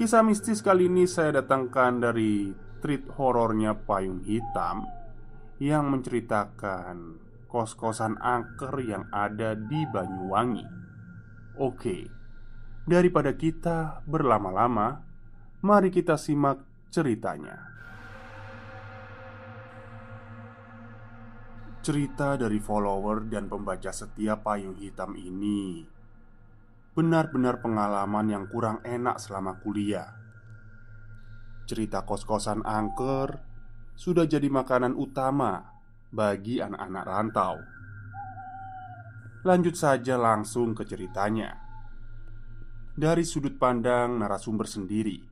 Kisah mistis kali ini saya datangkan dari treat horornya Payung Hitam Yang menceritakan kos-kosan angker yang ada di Banyuwangi. Oke, daripada kita berlama-lama Mari kita simak ceritanya. Cerita dari follower dan pembaca setia Payung Hitam ini benar-benar pengalaman yang kurang enak selama kuliah. Cerita kos-kosan angker sudah jadi makanan utama bagi anak-anak rantau. Lanjut saja langsung ke ceritanya. Dari sudut pandang narasumber sendiri,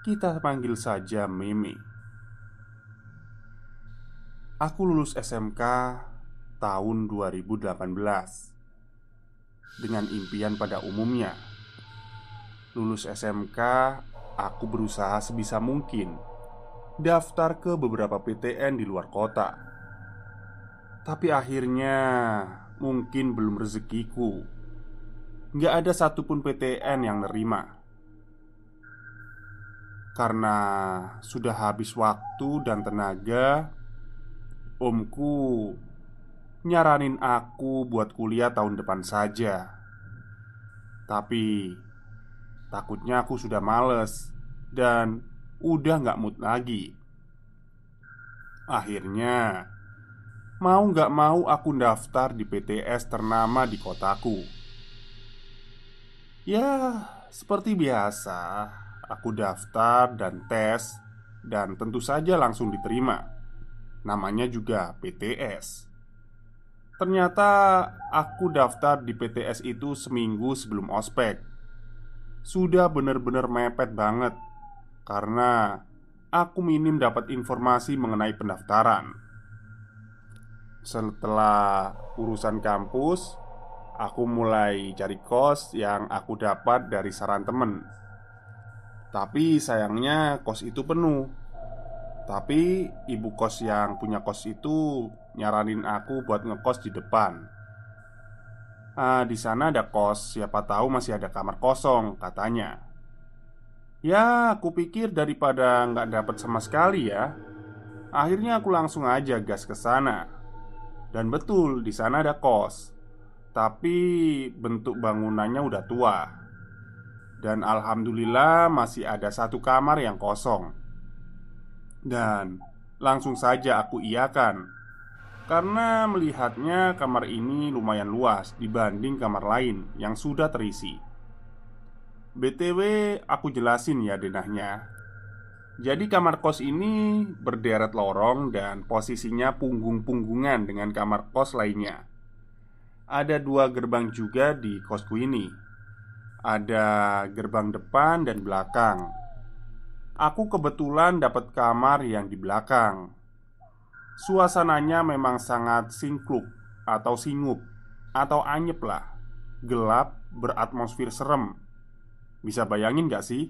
kita panggil saja Meme. Aku lulus SMK tahun 2018 dengan impian pada umumnya. Lulus SMK, aku berusaha sebisa mungkin daftar ke beberapa PTN di luar kota. Tapi akhirnya mungkin belum rezekiku. Nggak ada satupun PTN yang nerima. Karena sudah habis waktu dan tenaga, omku nyaranin aku buat kuliah tahun depan saja. Tapi takutnya aku sudah males dan udah nggak mood lagi. Akhirnya mau nggak mau aku daftar di PTS ternama di kotaku. Ya, seperti biasa, aku daftar dan tes dan tentu saja langsung diterima. Namanya juga PTS. Ternyata aku daftar di PTS itu seminggu sebelum ospek. Sudah bener-bener mepet banget Karena aku minim dapat informasi mengenai pendaftaran. Setelah urusan kampus Aku mulai cari kos yang aku dapat dari saran temen. Tapi sayangnya kos itu penuh. Tapi ibu kos yang punya kos itu nyaranin aku buat ngekos di depan. Ah, di sana ada kos, siapa tahu masih ada kamar kosong, katanya. Ya, aku pikir daripada nggak dapat sama sekali ya. Akhirnya aku langsung aja gas ke sana. Dan betul, di sana ada kos. Tapi bentuk bangunannya udah tua. Dan alhamdulillah masih ada satu kamar yang kosong. Dan langsung saja aku iakan Karena melihatnya kamar ini lumayan luas dibanding kamar lain yang sudah terisi. BTW aku jelasin ya denahnya. Jadi kamar kos ini berderet lorong dan posisinya punggung-punggungan dengan kamar kos lainnya. Ada dua gerbang juga di kosku ini. Ada gerbang depan dan belakang. Aku kebetulan dapat kamar yang di belakang. Suasananya memang sangat singkluk atau singup atau anyep lah. Gelap beratmosfer serem. Bisa bayangin gak sih?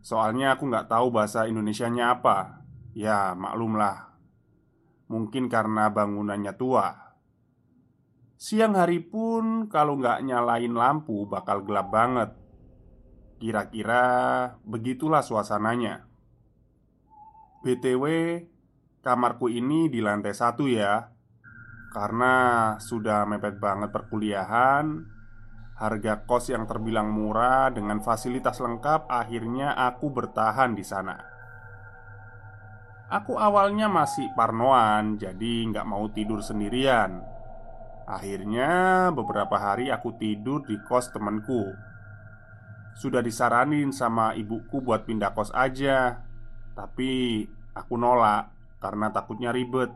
Soalnya aku nggak tahu bahasa Indonesianya apa. Ya maklumlah Mungkin karena bangunannya tua. Siang hari pun kalau nggak nyalain lampu bakal gelap banget. Kira-kira begitulah suasananya. BTW, kamarku ini di lantai satu ya. Karena sudah mepet banget perkuliahan Harga kos yang terbilang murah dengan fasilitas lengkap Akhirnya aku bertahan di sana. Aku awalnya masih parnoan Jadi nggak mau tidur sendirian. Akhirnya beberapa hari aku tidur di kos temanku. Sudah disaranin sama ibuku buat pindah kos aja Tapi aku nolak karena takutnya ribet.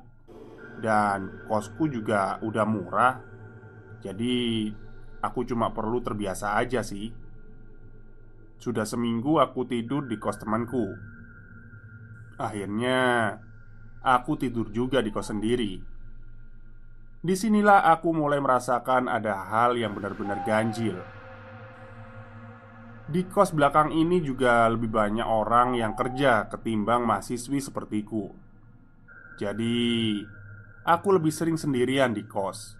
Dan kosku juga udah murah Jadi aku cuma perlu terbiasa aja sih. Sudah seminggu aku tidur di kos temanku. Akhirnya Aku tidur juga di kos sendiri. Di sinilah aku mulai merasakan ada hal yang benar-benar ganjil. Di kos belakang ini juga lebih banyak orang yang kerja ketimbang mahasiswi sepertiku Jadi Aku lebih sering sendirian di kos.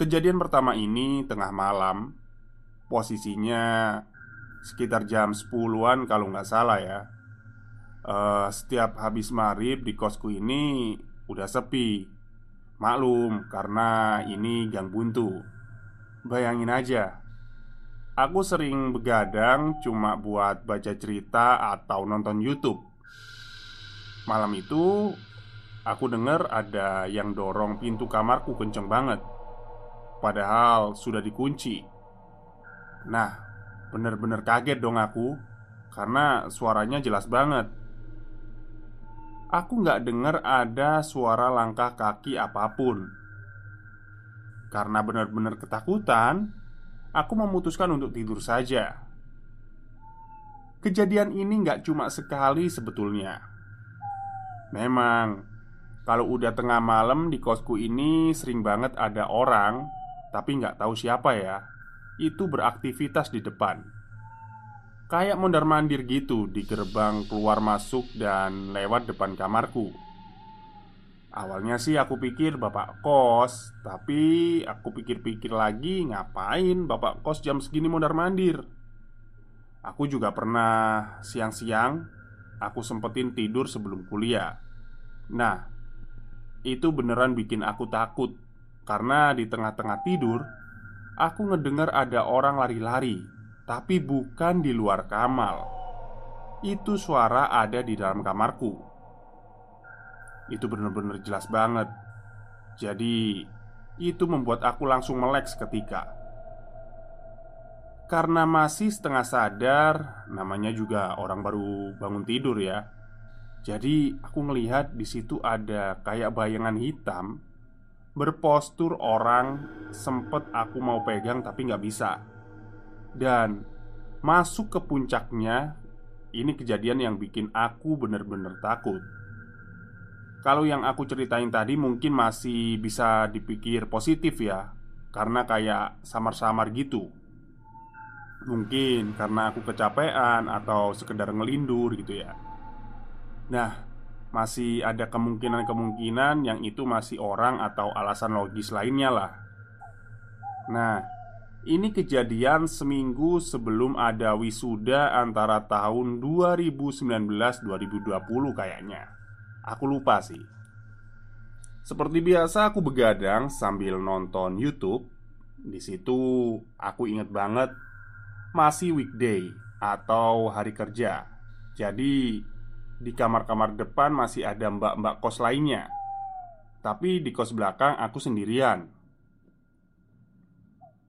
Kejadian pertama ini tengah malam. Posisinya sekitar jam 10-an kalau nggak salah ya. Uh, Setiap habis maghrib di kosku ini udah sepi. Maklum, karena ini gang buntu. Bayangin aja, aku sering begadang cuma buat baca cerita atau nonton YouTube. Malam itu, aku dengar ada yang dorong pintu kamarku kenceng banget, padahal sudah dikunci. Nah, bener-bener kaget dong aku karena suaranya jelas banget. Aku nggak dengar ada suara langkah kaki apa pun. Karena benar-benar ketakutan, aku memutuskan untuk tidur saja. Kejadian ini nggak cuma sekali sebetulnya. Memang, kalau udah tengah malam di kosku ini sering banget ada orang, tapi nggak tahu siapa ya, itu beraktivitas di depan. Kayak mondar mandir gitu di gerbang keluar masuk dan lewat depan kamarku Awalnya sih aku pikir bapak kos Tapi aku pikir-pikir lagi ngapain bapak kos jam segini mondar mandir Aku juga pernah siang-siang Aku sempetin tidur sebelum kuliah Nah Itu beneran bikin aku takut Karena di tengah-tengah tidur Aku ngedengar ada orang lari-lari tapi bukan di luar kamar. Itu suara ada di dalam kamarku. Itu benar-benar jelas banget. Jadi, itu membuat aku langsung melek seketika. Karena masih setengah sadar, namanya juga orang baru bangun tidur ya. Jadi, aku ngelihat di situ ada kayak bayangan hitam berpostur orang sempet aku mau pegang tapi nggak bisa. Dan masuk ke puncaknya Ini kejadian yang bikin aku bener-bener takut Kalau yang aku ceritain tadi mungkin masih bisa dipikir positif ya Karena kayak samar-samar gitu Mungkin karena aku kecapean atau sekedar ngelindur gitu ya. Nah, masih ada kemungkinan-kemungkinan yang itu masih orang atau alasan logis lainnya lah. Nah, ini kejadian seminggu sebelum ada wisuda antara tahun 2019-2020 kayaknya. Aku lupa sih. Seperti biasa aku begadang sambil nonton Youtube. Di situ aku inget banget Masih weekday atau hari kerja. Jadi di kamar-kamar depan masih ada mbak-mbak kos lainnya. Tapi di kos belakang aku sendirian.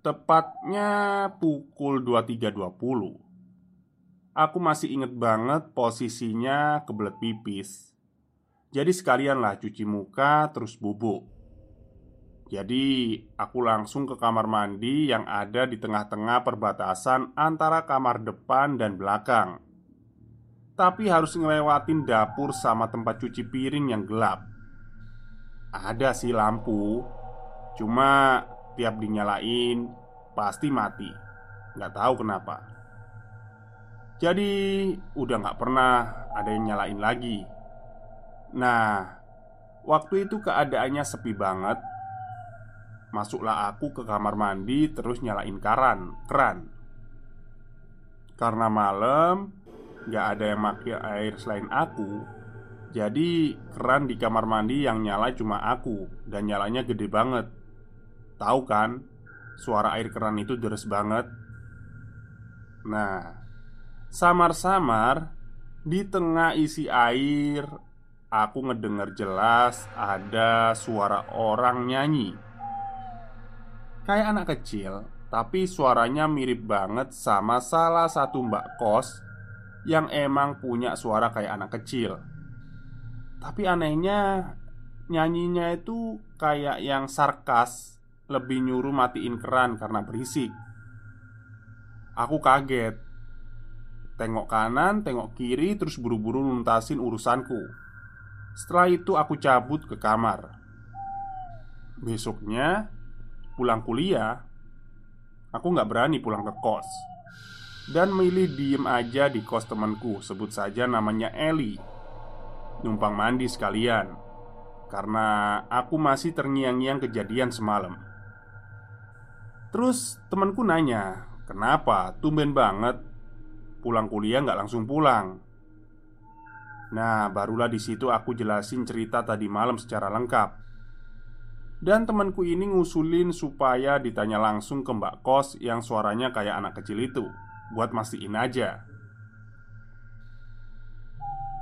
Tepatnya pukul 23.20 Aku masih inget banget posisinya kebelet pipis. Jadi sekalianlah cuci muka terus bubuk Jadi aku langsung ke kamar mandi yang ada di tengah-tengah perbatasan antara kamar depan dan belakang. Tapi harus ngelewatin dapur sama tempat cuci piring yang gelap. Ada sih lampu Cuma tiap dinyalain pasti mati. Nggak tahu kenapa. Jadi udah nggak pernah ada yang nyalain lagi. Nah Waktu itu keadaannya sepi banget Masuklah aku ke kamar mandi terus nyalain karan, keran. Karena malam Gak ada yang pakai air selain aku Jadi keran di kamar mandi yang nyala cuma aku Dan nyalanya gede banget. Tahu kan Suara air keran itu deres banget. Nah Samar-samar Di tengah isi air Aku ngedengar jelas ada suara orang nyanyi Kayak anak kecil Tapi suaranya mirip banget sama salah satu mbak kos Yang emang punya suara kayak anak kecil. Tapi anehnya Nyanyinya itu kayak yang sarkas Lebih nyuruh matiin keran karena berisik. Aku kaget. Tengok kanan, tengok kiri Terus buru-buru nuntasin urusanku. Setelah itu aku cabut ke kamar. Besoknya pulang kuliah, aku nggak berani pulang ke kos dan milih diem aja di kos temanku, sebut saja namanya Eli. Numpang mandi sekalian, karena aku masih terngiang-ngiang kejadian semalam. Terus temanku nanya, kenapa tumben banget pulang kuliah nggak langsung pulang? Nah, barulah di situ aku jelasin cerita tadi malam secara lengkap. Dan temanku ini ngusulin supaya ditanya langsung ke mbak kos yang suaranya kayak anak kecil itu. Buat mastiin aja.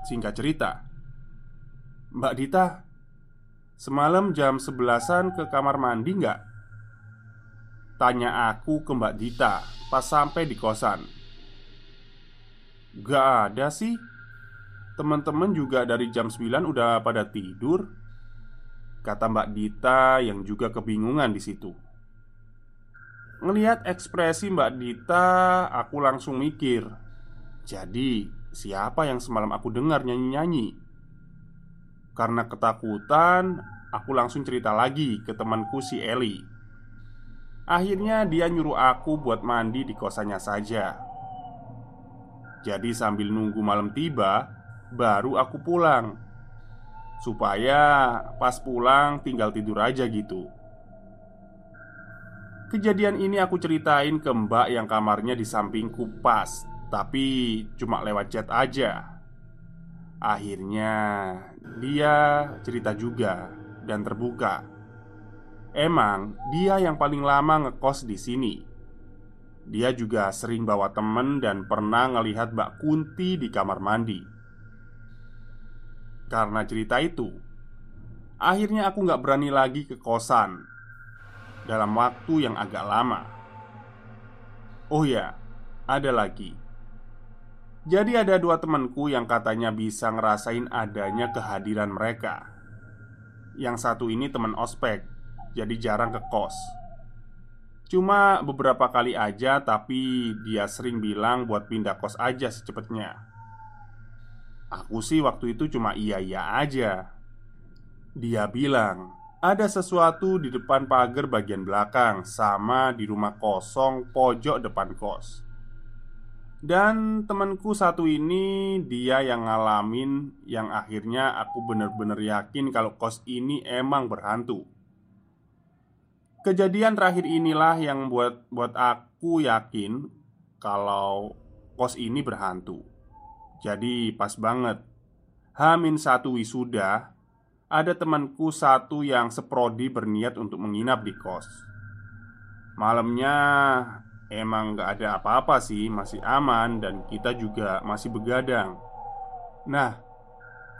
Singkat cerita Mbak Dita Semalam jam sebelasan ke kamar mandi nggak? Tanya aku ke Mbak Dita pas sampai di kosan. Gak ada sih. Teman-teman juga dari jam 9 udah pada tidur Kata Mbak Dita yang juga kebingungan di situ. Ngelihat ekspresi Mbak Dita, aku langsung mikir. Jadi, siapa yang semalam aku dengar nyanyi-nyanyi? Karena ketakutan, aku langsung cerita lagi ke temanku si Eli. Akhirnya dia nyuruh aku buat mandi di kosannya saja. Jadi sambil nunggu malam tiba, baru aku pulang Supaya pas pulang tinggal tidur aja gitu. Kejadian ini aku ceritain ke mbak yang kamarnya di sampingku pas Tapi cuma lewat chat aja. Akhirnya dia cerita juga dan terbuka. Emang dia yang paling lama ngekos di sini. Dia juga sering bawa temen dan pernah ngelihat Mbak Kunti di kamar mandi karena cerita itu. Akhirnya aku gak berani lagi ke kosan Dalam waktu yang agak lama. Oh ya, ada lagi. Jadi ada dua temanku yang katanya bisa ngerasain adanya kehadiran mereka. Yang satu ini teman ospek Jadi jarang ke kos. Cuma beberapa kali aja tapi dia sering bilang buat pindah kos aja secepatnya Aku sih waktu itu cuma iya-iya aja. Dia bilang, ada sesuatu di depan pagar bagian belakang, sama di rumah kosong pojok depan kos. Dan temanku satu ini, dia yang ngalamin, yang akhirnya aku bener-bener yakin kalau kos ini emang berhantu. Kejadian terakhir inilah yang buat buat aku yakin kalau kos ini berhantu. Jadi pas banget. Hamin satu wisuda Ada temanku satu yang seprodi berniat untuk menginap di kos. Malamnya emang gak ada apa-apa sih Masih aman dan kita juga masih begadang. Nah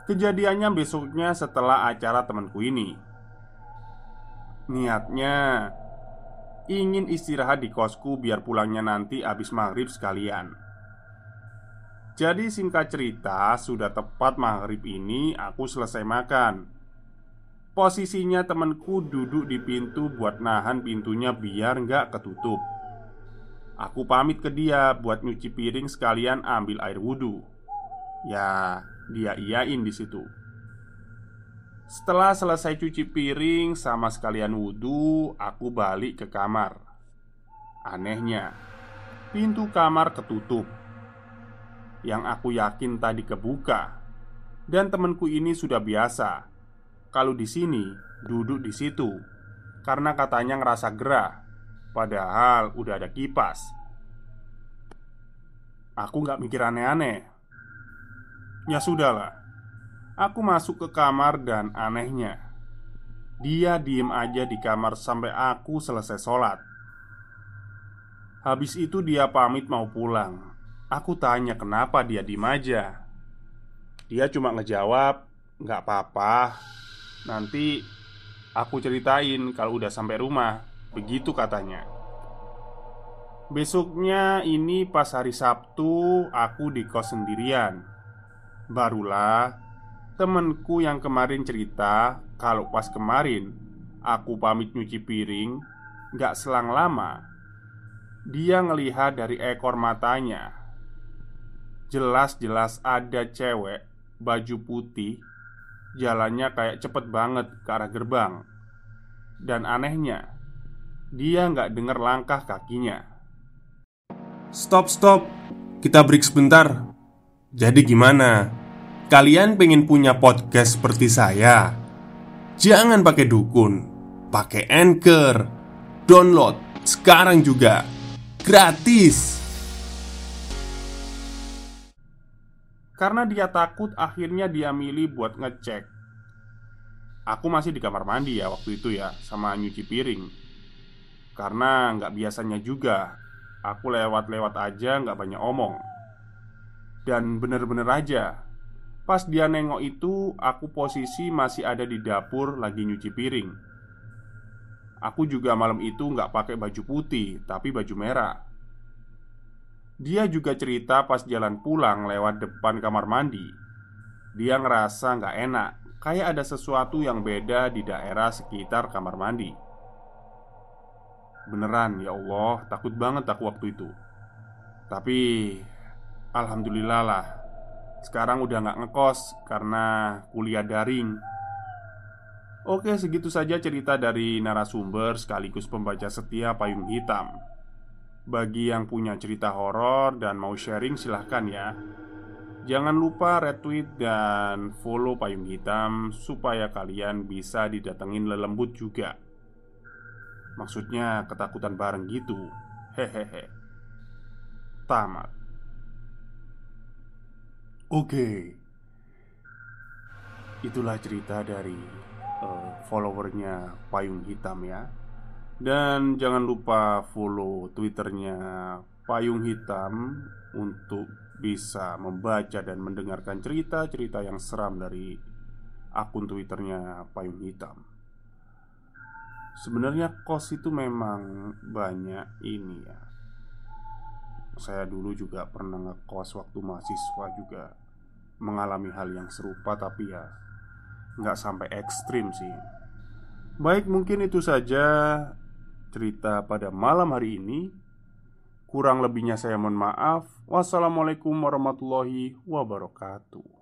Kejadiannya besoknya setelah acara temanku ini. Niatnya Ingin istirahat di kosku biar pulangnya nanti abis maghrib sekalian jadi singkat cerita, sudah tepat maghrib ini aku selesai makan Posisinya temanku duduk di pintu buat nahan pintunya biar nggak ketutup Aku pamit ke dia buat nyuci piring sekalian ambil air wudhu Ya, dia iyain di situ. Setelah selesai cuci piring sama sekalian wudhu, aku balik ke kamar. Anehnya, pintu kamar ketutup. Yang aku yakin tadi kebuka, dan temanku ini sudah biasa. Kalau di sini duduk di situ, karena katanya ngerasa gerah, padahal udah ada kipas. Aku nggak mikir aneh-aneh. Ya sudahlah, Aku masuk ke kamar dan anehnya Dia diem aja di kamar sampai aku selesai sholat Habis itu dia pamit mau pulang Aku tanya kenapa dia diem aja? Dia cuma ngejawab Nggak apa-apa. Nanti aku ceritain kalau udah sampai rumah. Begitu katanya. Besoknya ini pas hari Sabtu Aku di kos sendirian. Barulah Temenku yang kemarin cerita Kalau pas kemarin Aku pamit nyuci piring Gak selang lama Dia ngelihat dari ekor matanya Jelas-jelas ada cewek Baju putih Jalannya kayak cepet banget ke arah gerbang. Dan anehnya Dia nggak denger langkah kakinya. Stop, stop. Kita break sebentar. Jadi gimana? Kalian pengen punya podcast seperti saya? Jangan pakai dukun, pakai anchor, download sekarang juga. Gratis. Karena dia takut, akhirnya dia milih buat ngecek. Aku masih di kamar mandi ya waktu itu ya, sama nyuci piring. Karena nggak biasanya juga, aku lewat-lewat aja nggak banyak omong. Dan bener-bener aja, Pas dia nengok itu, aku posisi masih ada di dapur lagi nyuci piring. Aku juga malam itu nggak pakai baju putih, tapi baju merah. Dia juga cerita pas jalan pulang lewat depan kamar mandi. Dia ngerasa nggak enak, kayak ada sesuatu yang beda di daerah sekitar kamar mandi. Beneran, ya Allah, takut banget aku waktu itu. Tapi, alhamdulillah lah, sekarang udah nggak ngekos karena kuliah daring Oke segitu saja cerita dari narasumber sekaligus pembaca setia Payung Hitam Bagi yang punya cerita horor dan mau sharing silahkan ya. Jangan lupa retweet dan follow Payung Hitam Supaya kalian bisa didatengin lelembut juga. Maksudnya ketakutan bareng gitu. Hehehe. Tamat. Oke, itulah cerita dari uh, followernya Payung Hitam ya. Dan jangan lupa follow twitternya Payung Hitam untuk bisa membaca dan mendengarkan cerita-cerita yang seram dari akun twitternya Payung Hitam. Sebenarnya kos itu memang banyak ini ya. Saya dulu juga pernah ngekos waktu mahasiswa juga Mengalami hal yang serupa tapi ya nggak sampai ekstrim sih. Baik mungkin itu saja cerita pada malam hari ini. Kurang lebihnya saya mohon maaf. Wassalamualaikum warahmatullahi wabarakatuh